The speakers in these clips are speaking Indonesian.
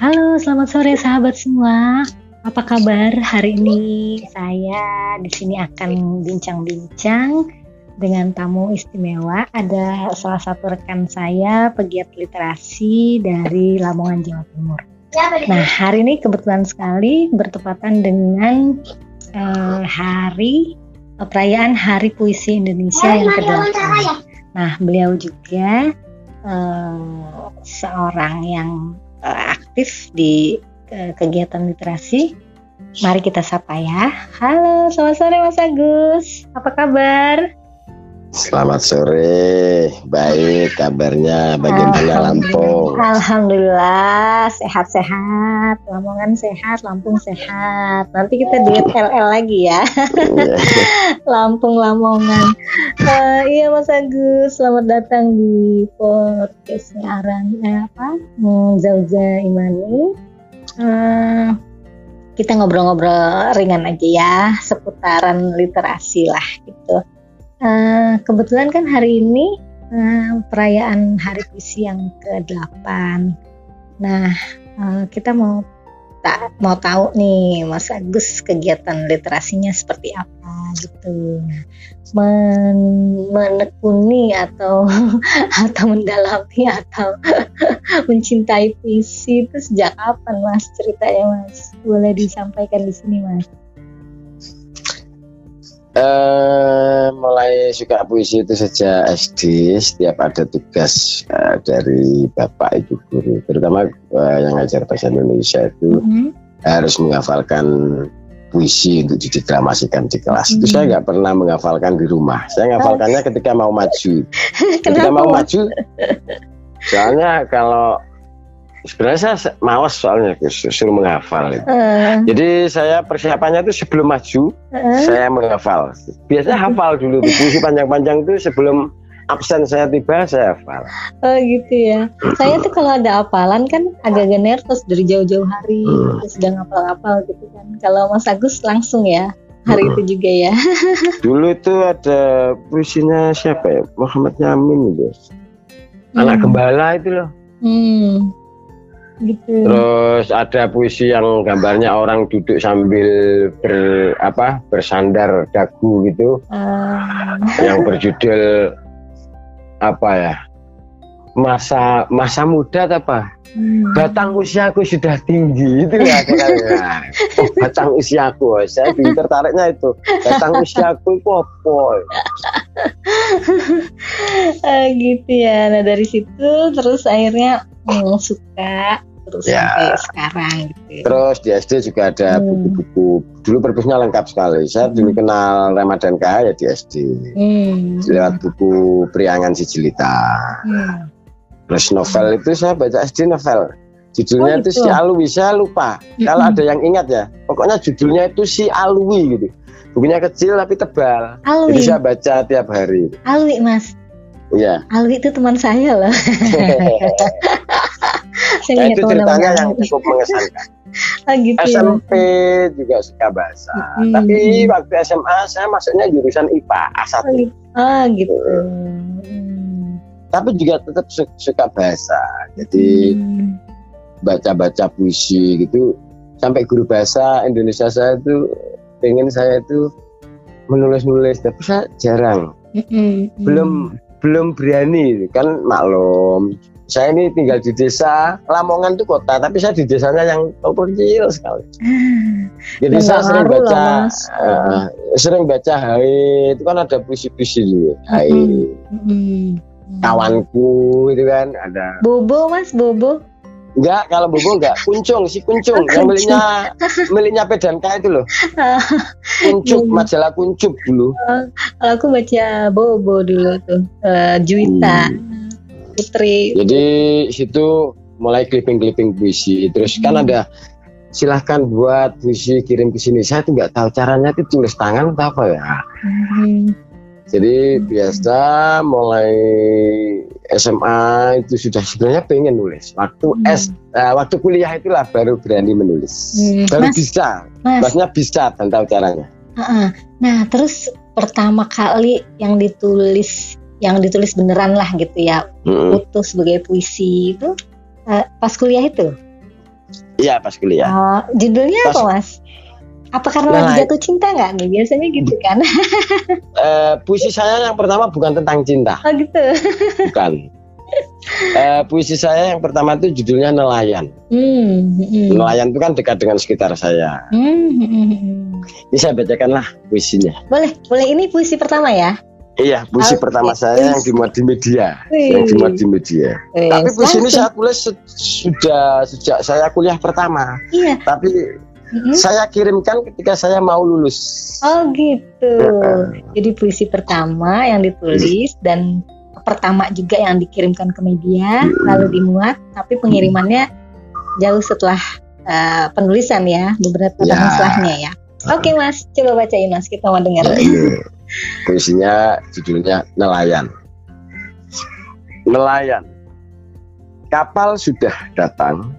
Halo, selamat sore sahabat semua. Apa kabar hari ini? Saya di sini akan bincang-bincang dengan tamu istimewa. Ada salah satu rekan saya pegiat literasi dari Lamongan Jawa Timur. Nah, hari ini kebetulan sekali bertepatan dengan uh, hari uh, perayaan Hari Puisi Indonesia yang kedua. Nah, beliau juga uh, seorang yang uh, aktif di uh, kegiatan literasi. Mari kita sapa ya. Halo, selamat sore Mas Agus. Apa kabar? Selamat sore, baik kabarnya bagaimana Lampung? Alhamdulillah sehat-sehat, Lamongan sehat, Lampung sehat. Nanti kita duet LL lagi ya, iya. Lampung Lamongan. Uh, iya Mas Agus, selamat datang di podcastnya Aran eh, apa? Hmm, Zauza Imani. Uh, kita ngobrol-ngobrol ringan aja ya, seputaran literasi lah gitu Uh, kebetulan kan hari ini uh, perayaan Hari Puisi yang ke-8. Nah, uh, kita mau tak mau tahu nih Mas Agus kegiatan literasinya seperti apa gitu. Men menekuni atau atau mendalami atau mencintai puisi itu sejak kapan Mas ceritanya Mas? Boleh disampaikan di sini Mas. Uh, mulai suka puisi itu sejak SD setiap ada tugas uh, dari bapak ibu guru terutama uh, yang ngajar bahasa Indonesia itu mm -hmm. harus menghafalkan puisi untuk didramasikan di kelas. Mm -hmm. itu saya nggak pernah menghafalkan di rumah. Saya menghafalkannya ketika mau maju. Ketika mau maju soalnya kalau sebenarnya saya mawas soalnya suruh menghafal itu. Uh. Jadi saya persiapannya itu sebelum maju uh. saya menghafal. Biasanya hafal dulu puisi panjang-panjang itu sebelum absen saya tiba saya hafal. Oh gitu ya. Saya tuh kalau ada hafalan kan agak-agak nervous dari jauh-jauh hari hmm. terus udah ngapal-ngapal gitu kan. Kalau Mas Agus langsung ya hari hmm. itu juga ya. Dulu itu ada puisinya siapa ya? Muhammad Yamin gitu. Anak hmm. gembala itu loh. Hmm gitu. Terus ada puisi yang gambarnya orang duduk sambil ber apa bersandar dagu gitu. Uh. Yang berjudul apa ya? Masa masa muda apa? Hmm. Batang usiaku sudah tinggi itu ya kayaknya. Oh, batang usiaku, saya tertariknya itu. Batang usiaku itu apa? uh, gitu ya. Nah dari situ terus akhirnya hmm, suka terus ya. sampai sekarang gitu. Terus di SD juga ada hmm. buku-buku. Hmm. Dulu perpusnya lengkap sekali. Saya hmm. dulu kenal Ramadan K ya di SD. Hmm. Lewat buku Priangan Sijilita. Hmm. Terus novel itu saya baca SD novel. Judulnya oh, itu si Alwi, saya lupa. Hmm. Kalau ada yang ingat ya, pokoknya judulnya itu si Alwi gitu. Bukunya kecil tapi tebal. Alwi. Jadi saya baca tiap hari. Alwi mas. Iya. Alwi itu teman saya loh. nah, itu ceritanya yang cukup mengesankan. Ah, gitu SMP ya. juga suka bahasa. Hmm. Tapi waktu SMA saya masuknya jurusan IPA A1. Ah gitu. Hmm. Tapi juga tetap suka bahasa. Jadi baca-baca puisi gitu sampai guru bahasa Indonesia saya itu pengen saya itu menulis-nulis tapi saya jarang. Hmm. Belum belum berani kan maklum saya ini tinggal di desa Lamongan itu kota tapi saya di desanya yang kecil sekali jadi ya, saya sering baca uh, sering baca Hai itu kan ada puisi-puisi dulu Hai mm -hmm. kawanku itu kan ada Bobo mas Bobo Enggak, kalau Bobo enggak. Kuncung, si Kuncung. yang belinya belinya Pedanka itu loh. Kuncup, iya. majalah Kuncup dulu. Oh, kalau aku baca Bobo dulu tuh. Uh, Juwita. Hmm. Putri. Jadi situ mulai clipping-clipping puisi. Terus kan hmm. kan ada silahkan buat puisi kirim ke sini. Saya tuh nggak tahu caranya itu tulis tangan atau apa ya. Hmm. Jadi hmm. biasa mulai SMA itu sudah sebenarnya pengen nulis. Waktu hmm. S, uh, waktu kuliah itulah baru berani menulis. Hmm. Baru mas, bisa, mas. maksudnya bisa dan tahu caranya. Uh -uh. Nah terus pertama kali yang ditulis yang ditulis beneran lah gitu ya hmm. utuh sebagai puisi itu uh, pas kuliah itu? Iya pas kuliah. Oh, judulnya pas, apa mas? Apa karena nah, lagi jatuh cinta nggak nih? Biasanya gitu kan? uh, puisi saya yang pertama bukan tentang cinta. Oh gitu. Bukan. Uh, puisi saya yang pertama itu judulnya Nelayan. Hmm, hmm. Nelayan itu kan dekat dengan sekitar saya. Hmm, hmm. Ini saya bacakanlah puisinya. Boleh, boleh. Ini puisi pertama ya? Iya, puisi okay. pertama saya yang dimuat di media, Wih. yang dimuat di media. Wih. Tapi puisi ini saya tulis sudah sejak saya kuliah pertama. Iya. Tapi mm-hmm. saya kirimkan ketika saya mau lulus. Oh gitu. Uh, Jadi puisi pertama yang ditulis dan pertama juga yang dikirimkan ke media, uh, lalu dimuat, tapi pengirimannya jauh setelah uh, penulisan ya, beberapa ya. tahun setelahnya ya. Oke okay, mas, coba bacain mas, kita mau dengar. Ya, ya. Puisinya judulnya Nelayan. Nelayan. Kapal sudah datang,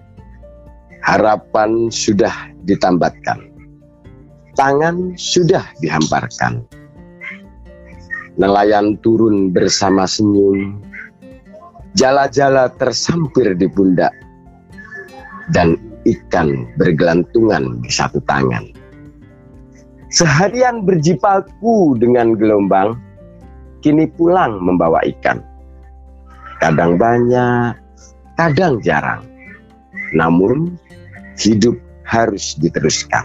harapan sudah ditambatkan, tangan sudah dihamparkan. Nelayan turun bersama senyum, jala-jala tersampir di pundak, dan ikan bergelantungan di satu tangan. Seharian berjipaku dengan gelombang, kini pulang membawa ikan. Kadang banyak, kadang jarang. Namun hidup harus diteruskan.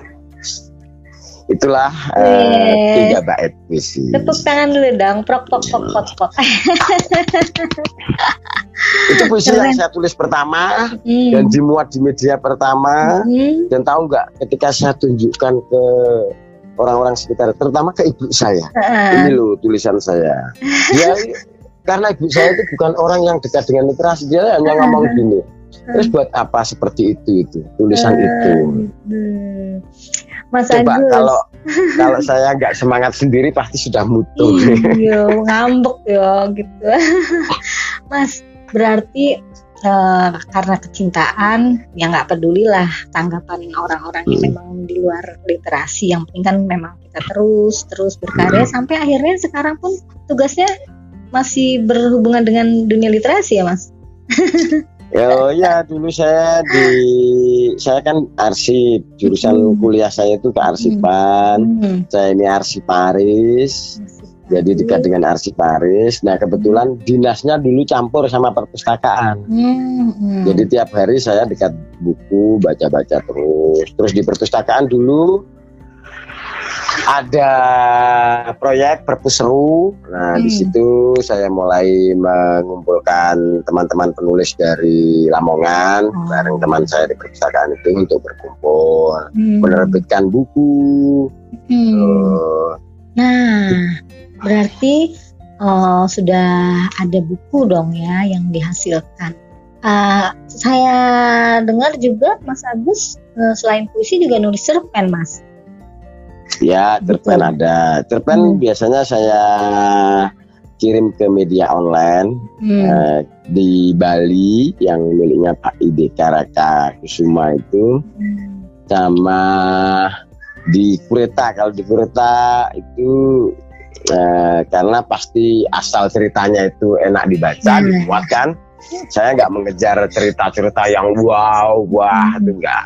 Itulah uh, tiga bait puisi. Tepuk tangan dulu dong, prok prok prok prok prok. itu puisi yang saya tulis pertama hmm. dan dimuat di media pertama hmm. dan tahu nggak ketika saya tunjukkan ke orang-orang sekitar, terutama ke ibu saya. Uh. Ini loh tulisan saya. Dia karena ibu saya itu bukan orang yang dekat dengan literasi, dia hanya uh. ngomong gini. Terus buat apa seperti itu itu tulisan uh. itu? Mas Coba Agus. kalau kalau saya nggak semangat sendiri pasti sudah mutu. Iya, ngambek ya gitu. Mas, berarti uh, karena kecintaan ya nggak pedulilah tanggapan orang-orang yang hmm. memang di luar literasi yang penting kan memang kita terus terus berkarya hmm. sampai akhirnya sekarang pun tugasnya masih berhubungan dengan dunia literasi ya mas Ya, ya dulu saya di saya kan arsip jurusan hmm. kuliah saya itu kearsipan. Hmm. Saya ini arsiparis jadi dekat dengan arsiparis. Nah kebetulan dinasnya dulu campur sama perpustakaan. Hmm, hmm. Jadi tiap hari saya dekat buku baca-baca terus. Terus di perpustakaan dulu ada proyek perpus seru. Nah hmm. di situ saya mulai mengumpulkan teman-teman penulis dari Lamongan hmm. bareng teman saya di perpustakaan itu untuk berkumpul, hmm. menerbitkan buku. Hmm. Nah Berarti uh, sudah ada buku dong ya yang dihasilkan. Uh, saya dengar juga Mas Agus uh, selain puisi juga nulis cerpen, Mas. Ya, cerpen Betul. ada. Cerpen hmm. biasanya saya kirim ke media online hmm. uh, di Bali yang miliknya Pak Ide Karaka Kusuma itu hmm. sama di Kureta kalau di Kureta itu eh, karena pasti asal ceritanya itu enak dibaca hmm. dibuat kan saya nggak mengejar cerita-cerita yang wow wah hmm. itu enggak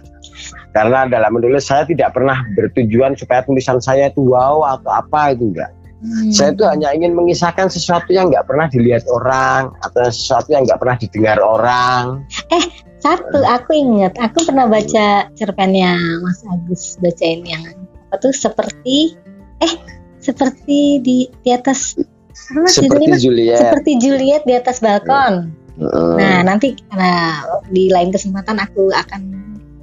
karena dalam menulis saya tidak pernah bertujuan supaya tulisan saya itu wow atau apa itu enggak hmm. saya itu hanya ingin mengisahkan sesuatu yang nggak pernah dilihat orang atau sesuatu yang nggak pernah didengar orang eh satu aku ingat aku pernah baca cerpennya Mas Agus bacain yang apa tuh seperti eh seperti di di atas apa seperti Juliet seperti Juliet di atas balkon. Uh. Nah nanti nah, di lain kesempatan aku akan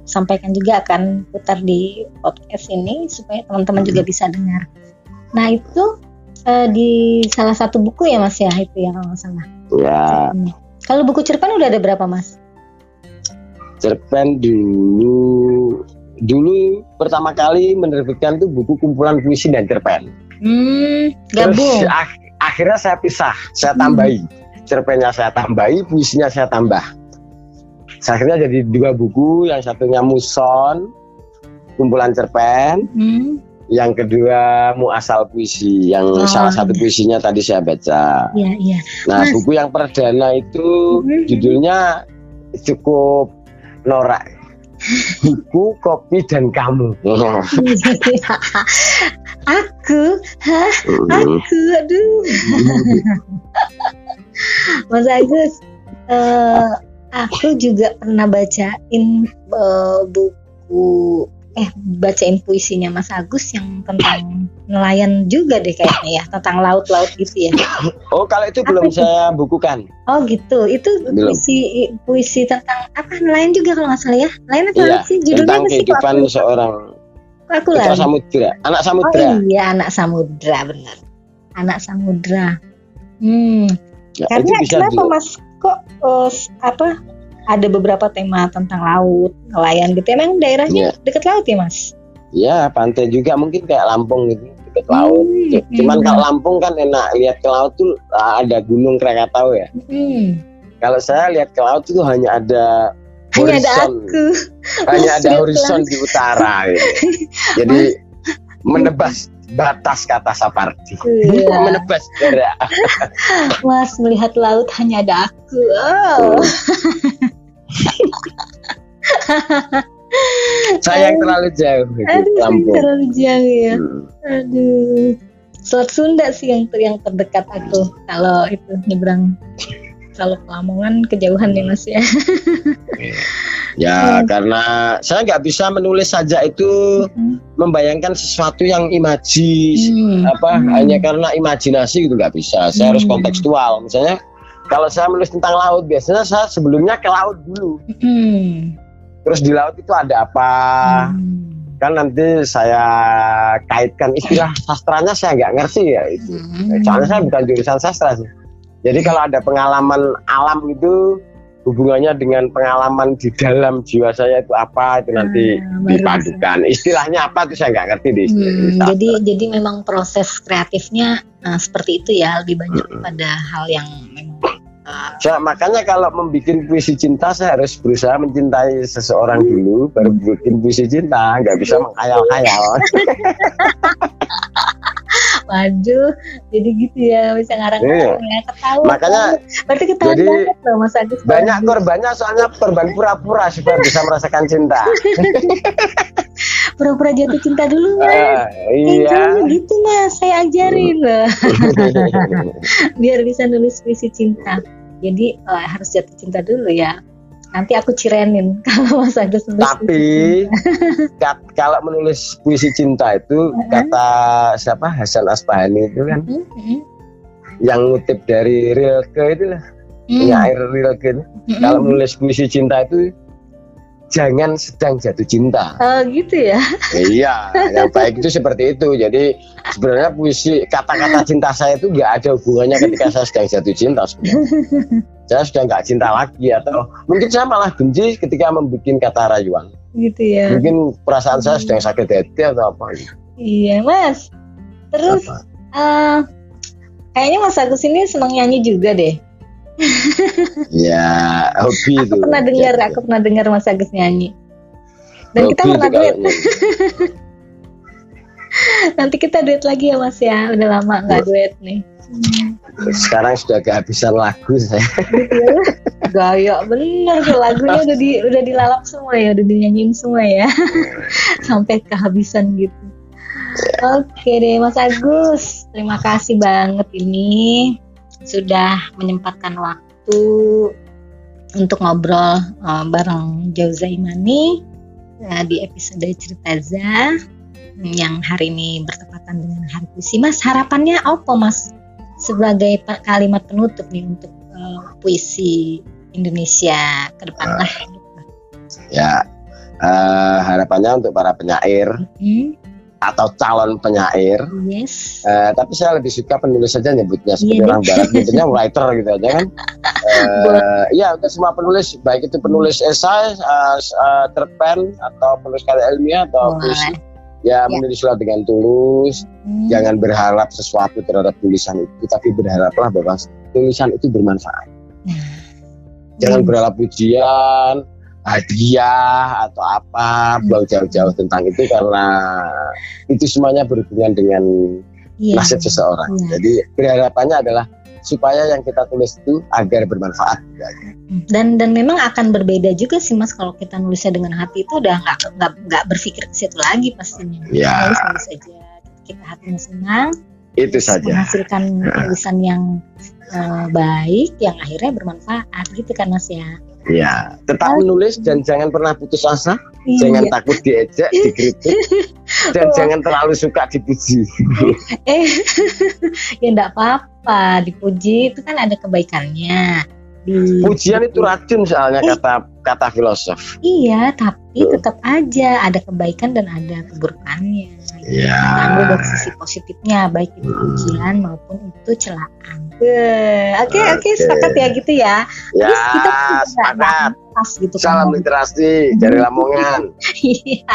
sampaikan juga akan putar di podcast ini supaya teman-teman juga bisa dengar. Nah itu uh, di salah satu buku ya mas ya itu yang kalau nggak salah. Ya. Kalau buku cerpen udah ada berapa mas? Cerpen dulu dulu pertama kali menerbitkan tuh buku kumpulan puisi dan cerpen. Hmm, gabung. Terus ak akhirnya saya pisah, saya tambahi. Hmm. Cerpennya saya tambahi, puisinya saya tambah. Saya akhirnya jadi dua buku, yang satunya Muson, kumpulan cerpen. Hmm. Yang kedua Muasal puisi, yang oh. salah satu puisinya tadi saya baca. Iya, iya. Nah, Mas. buku yang perdana itu hmm. judulnya cukup norak buku kopi dan kamu aku hah aku aduh Mas Agus uh, aku juga pernah bacain uh, buku eh bacain puisinya Mas Agus yang tentang nelayan juga deh kayaknya ya tentang laut-laut gitu ya. Oh kalau itu apa belum itu? saya bukukan. Oh gitu itu belum. puisi puisi tentang apa nelayan juga kalau nggak salah ya. Nelayan apa iya, sih judulnya tentang kehidupan seorang aku lah. Samudra, anak samudra. Oh iya anak samudra benar. Anak samudra. Hmm. Ya, Karena kenapa juga. Mas kok uh, apa ada beberapa tema tentang laut, nelayan gitu. Emang daerahnya yeah. dekat laut ya, Mas? Ya, pantai juga mungkin kayak Lampung gitu, dekat hmm, laut. Cuman hmm. kalau Lampung kan enak lihat ke laut tuh ah, ada gunung Krakatau ya. Hmm. Kalau saya lihat ke laut itu hanya ada hanya horizon, ada aku. Hanya ada horizon di utara gitu. Jadi menebas batas kata Sapardi. Iya. Menebas jarak. Mas melihat laut hanya ada aku. Oh. sayang terlalu jauh Aduh, Lampung. terlalu jauh ya. Hmm. Aduh. Selat Sunda sih yang ter yang terdekat aku kalau itu nyebrang kalau Lamongan kejauhan nih Mas ya. ya hmm. karena saya nggak bisa menulis saja itu hmm. membayangkan sesuatu yang imaji hmm. apa hmm. hanya karena imajinasi gitu nggak bisa. Saya hmm. harus kontekstual. Misalnya kalau saya menulis tentang laut biasanya saya sebelumnya ke laut dulu. Hmm. Terus di laut itu ada apa? Hmm kan nanti saya kaitkan istilah sastranya saya nggak ngerti ya itu. Hmm. Soalnya saya bukan jurusan sastra sih. Jadi kalau ada pengalaman alam itu hubungannya dengan pengalaman di dalam jiwa saya itu apa itu nanti hmm, dipadukan. Istilahnya apa itu saya nggak ngerti di istilah. Hmm, jadi jadi memang proses kreatifnya uh, seperti itu ya lebih banyak hmm. pada hal yang memang uh, ya, makanya kalau membuat puisi cinta saya harus berusaha mencintai seseorang dulu baru bikin puisi cinta nggak bisa menghayal-hayal Waduh, jadi gitu ya bisa ngarang iya. ya ketawa. Makanya berarti ketawa jadi, banget loh Mas Agus. Banyak korbannya soalnya korban pura-pura supaya bisa merasakan cinta. Pura-pura jatuh cinta dulu mas. Uh, iya. gitu mas, saya ajarin loh. Biar bisa nulis puisi cinta. Jadi uh, harus jatuh cinta dulu ya nanti aku cirenin kalau Mas Agus nulis tapi kat, kalau menulis puisi cinta itu uh-huh. kata siapa Hasan Asbahani itu kan uh-huh. yang ngutip dari Rilke itu lah uh-huh. nyair Rilke itu uh-huh. kalau menulis puisi cinta itu jangan sedang jatuh cinta. Oh gitu ya? Iya, yang baik itu seperti itu. Jadi sebenarnya puisi kata-kata cinta saya itu nggak ada hubungannya ketika saya sedang jatuh cinta. Sebenarnya. saya sudah nggak cinta lagi atau mungkin saya malah benci ketika membuat kata rayuan. Gitu ya? Mungkin perasaan saya sedang sakit hati atau apa? Gitu. Iya mas. Terus uh, kayaknya Mas Agus ini senang nyanyi juga deh ya hobi aku itu. pernah dengar ya, aku pernah dengar Mas Agus nyanyi. Dan hobi kita pernah duet nanti kita duet lagi ya Mas ya. Udah lama nggak duet nih. Sekarang sudah kehabisan lagu saya. Gaya bener. Tuh lagunya udah di udah dilalap semua ya udah dinyanyiin semua ya. Sampai kehabisan gitu. Oke deh Mas Agus. Terima kasih banget ini sudah menyempatkan waktu untuk ngobrol uh, bareng Jauza Imani uh, di episode Cerita Za yang hari ini bertepatan dengan Hari Puisi. Mas, harapannya apa Mas sebagai kalimat penutup nih untuk uh, puisi Indonesia ke depan lah? Ya, uh, harapannya untuk para penyair hmm atau calon penyair. Yes. Uh, tapi saya lebih suka penulis saja nyebutnya seperti yeah, orang barat nyebutnya writer gitu aja kan. Uh, ya untuk semua penulis baik itu penulis esai, uh, uh, terpen atau penulis karya ilmiah atau puisi. Ya, ya menulislah dengan tulus, hmm. jangan berharap sesuatu terhadap tulisan itu, tapi berharaplah bahwa tulisan itu bermanfaat. Hmm. Jangan berharap pujian, hadiah atau apa belum jauh-jauh tentang itu karena itu semuanya berhubungan dengan yeah. nasib seseorang. Yeah. Jadi berharapannya adalah supaya yang kita tulis itu agar bermanfaat. dan dan memang akan berbeda juga sih mas kalau kita nulisnya dengan hati itu udah nggak nggak nggak berpikir ke situ lagi pastinya ya. nulis nulis aja kita hatinya senang itu saja menghasilkan tulisan yang uh, baik yang akhirnya bermanfaat gitu kan mas ya Ya, tetap menulis dan jangan pernah putus asa, iya. jangan takut diejek, dikritik, dan oh. jangan terlalu suka dipuji. eh, ya enggak apa-apa, dipuji itu kan ada kebaikannya. Di... Pujian itu racun soalnya eh, kata kata filosof. Iya, tapi tetap aja ada kebaikan dan ada keburukannya. Iya. Ambil dari sisi positifnya, baik itu pujian maupun itu celaan. Oke, oke, okay, sepakat ya gitu ya. Ya, Terus kita sepakat. Gitu kan. Salam literasi dari Lamongan. Iya.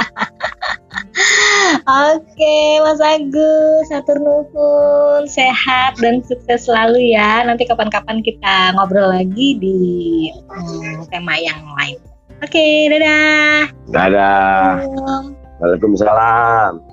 Oke, Mas Agus, satu nuhun, sehat dan sukses selalu ya. Nanti kapan-kapan kita ngobrol lagi di hmm, tema yang lain. Oke, dadah. Dadah. Waalaikumsalam.